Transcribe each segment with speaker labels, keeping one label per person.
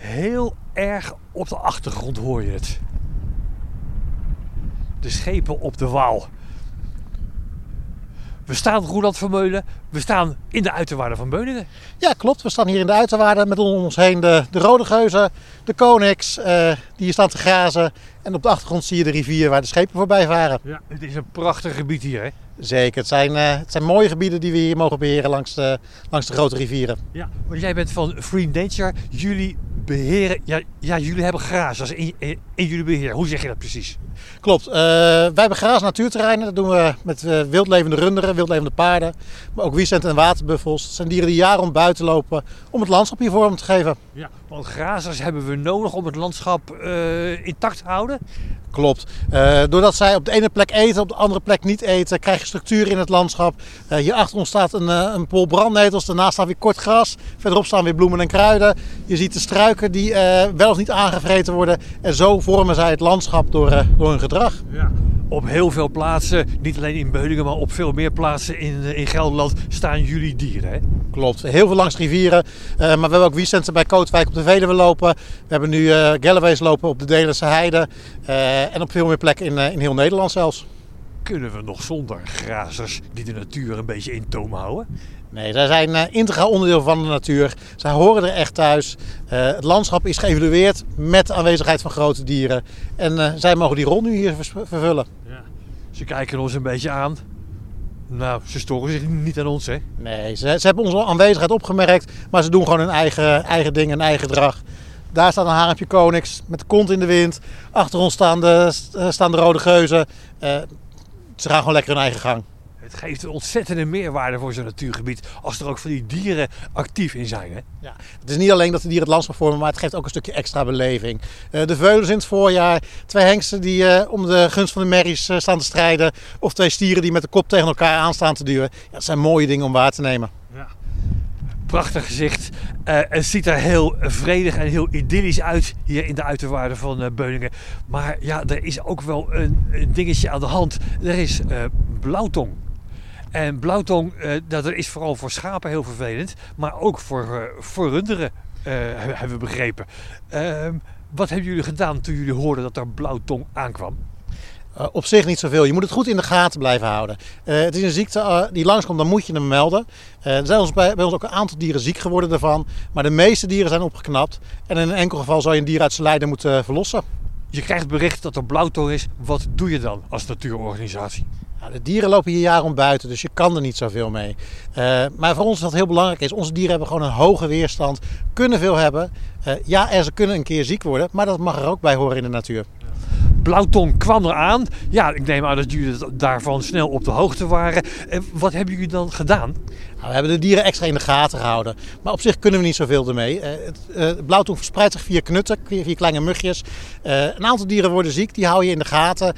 Speaker 1: Heel erg op de achtergrond hoor je het. De schepen op de Waal. We staan, Roland Vermeulen, we staan in de uiterwaarden van Beuningen.
Speaker 2: Ja, klopt. We staan hier in de uiterwaarden met om ons heen de, de Rode Geuzen, de Konings, eh, die hier staan te grazen. En op de achtergrond zie je de rivier waar de schepen voorbij varen.
Speaker 1: Ja, het is een prachtig gebied hier, hè?
Speaker 2: Zeker. Het zijn, eh, het zijn mooie gebieden die we hier mogen beheren langs de, langs de grote rivieren.
Speaker 1: Ja, want jij bent van Free Nature. Jullie beheren, ja, ja jullie hebben in, in, in jullie beheer. Hoe zeg je dat precies?
Speaker 2: Klopt. Eh, wij hebben graas natuurterreinen. Dat doen we met uh, wildlevende runderen, wildlevende paarden. Maar ook wiesent en waterbuffels. Dat zijn dieren die jaar om buiten lopen om het landschap hier vorm te geven.
Speaker 1: Ja, want grazers hebben we nodig om het landschap uh, intact te houden.
Speaker 2: Klopt. Doordat zij op de ene plek eten, op de andere plek niet eten, krijg je structuur in het landschap. Uh, hier achter ons staat een, een pol brandnetels, daarnaast staat weer kort gras. Verderop staan weer bloemen en kruiden. Je ziet de struiken die wel of niet aangevreten worden. En zo vormen zij het landschap door, door hun gedrag.
Speaker 1: Ja. Op heel veel plaatsen, niet alleen in Beuningen, maar op veel meer plaatsen in, in Gelderland staan jullie dieren. Hè?
Speaker 2: Klopt. Heel veel langs rivieren. maar we hebben ook wiescenten bij Kootwijk op de Veluwe lopen. We hebben nu uh, Galloways lopen op de Delense Heide. en op veel meer plekken in, in heel Nederland zelfs.
Speaker 1: Kunnen we nog zonder grazers die de natuur een beetje in toom houden?
Speaker 2: Nee, zij zijn uh, integraal onderdeel van de natuur. Zij horen er echt thuis. Uh, het landschap is geëvalueerd met de aanwezigheid van grote dieren. En uh, zij mogen die rol nu hier vervullen.
Speaker 1: Ja. Ze kijken ons een beetje aan. Nou, ze storen zich niet aan ons, hè?
Speaker 2: Nee, ze, ze hebben onze aanwezigheid opgemerkt. Maar ze doen gewoon hun eigen, eigen ding, hun eigen gedrag. Daar staat een harempje konings met de kont in de wind. Achter ons staan de, staan de rode geuzen. Uh, ze gaan gewoon lekker hun eigen gang.
Speaker 1: Het geeft een ontzettende meerwaarde voor zo'n natuurgebied als er ook van die dieren actief in zijn. Hè?
Speaker 2: Ja, het is niet alleen dat de dieren het landschap vormen, maar het geeft ook een stukje extra beleving. Uh, de veulens in het voorjaar, twee hengsten die uh, om de gunst van de merries uh, staan te strijden. Of twee stieren die met de kop tegen elkaar aanstaan te duwen. Ja, dat zijn mooie dingen om waar te nemen.
Speaker 1: Ja prachtig gezicht. Uh, het ziet er heel vredig en heel idyllisch uit hier in de uiterwaarden van uh, Beuningen. Maar ja, er is ook wel een, een dingetje aan de hand. Er is uh, blauwtong. En blauwtong, dat is vooral voor schapen heel vervelend. Maar ook voor, voor runderen, hebben we begrepen. Ehm, wat hebben jullie gedaan toen jullie hoorden dat er blauwtong aankwam?
Speaker 2: Uh, op zich niet zoveel. Je moet het goed in de gaten blijven houden. Uh, het is een ziekte uh, die langskomt, dan moet je hem melden. er zijn ons bij, bij, ons ook een aantal dieren ziek geworden daarvan. Maar de meeste dieren zijn opgeknapt. En in een enkel geval zou je een dier uit zijn lijden moeten verlossen.
Speaker 1: Je krijgt bericht dat er blauwtong is. Wat doe je dan als natuurorganisatie?
Speaker 2: Nou, de dieren lopen hier jaar om buiten, dus je kan er niet zoveel mee. maar voor ons wat heel belangrijk is, onze dieren hebben gewoon een hoge weerstand. Kunnen veel hebben. ja, en ze kunnen een keer ziek worden, maar dat mag er ook bij horen in de natuur.
Speaker 1: Blauwtong kwam eraan. Ja, ik neem aan dat jullie daarvan snel op de hoogte waren. En wat hebben jullie dan gedaan?
Speaker 2: Nou, we hebben de dieren extra in de gaten gehouden. Maar op zich kunnen we niet zoveel ermee. Het, uh, blauwtong verspreidt zich via knutten, via kleine mugjes. Een aantal dieren worden ziek, die hou je in de gaten.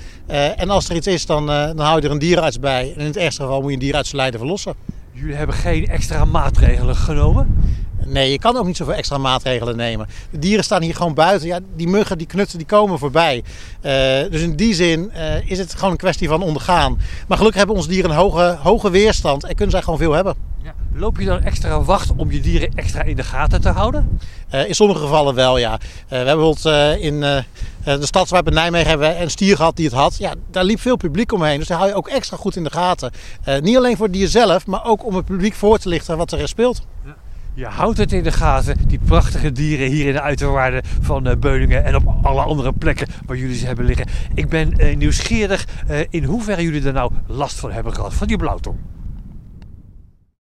Speaker 2: en als er iets is, dan, dan hou je er een dierenarts bij. En in het ergste geval moet je een dierenarts lijden verlossen.
Speaker 1: Jullie hebben geen extra maatregelen genomen?
Speaker 2: Nee, je kan ook niet zoveel extra maatregelen nemen. De dieren staan hier gewoon buiten. Ja, die muggen, die knutten, die komen voorbij. Uh, dus in die zin uh, is het gewoon een kwestie van ondergaan. Maar gelukkig hebben onze dieren een hoge, hoge weerstand en kunnen zij gewoon veel hebben.
Speaker 1: Ja. Loop je dan extra wacht om je dieren extra in de gaten te houden?
Speaker 2: Uh, in sommige gevallen wel, ja. we hebben bijvoorbeeld in de stadswijk in Nijmegen hebben een stier gehad die het had. Ja, daar liep veel publiek omheen. Dus daar hou je ook extra goed in de gaten. niet alleen voor het dier zelf, maar ook om het publiek voor te lichten wat er speelt.
Speaker 1: Ja. Je houdt het in de gaten, die prachtige dieren hier in de uiterwaarden van uh, Beuningen en op alle andere plekken waar jullie ze hebben liggen. Ik ben uh, nieuwsgierig uh, in hoeverre jullie er nou last van hebben gehad, van die blauwtong.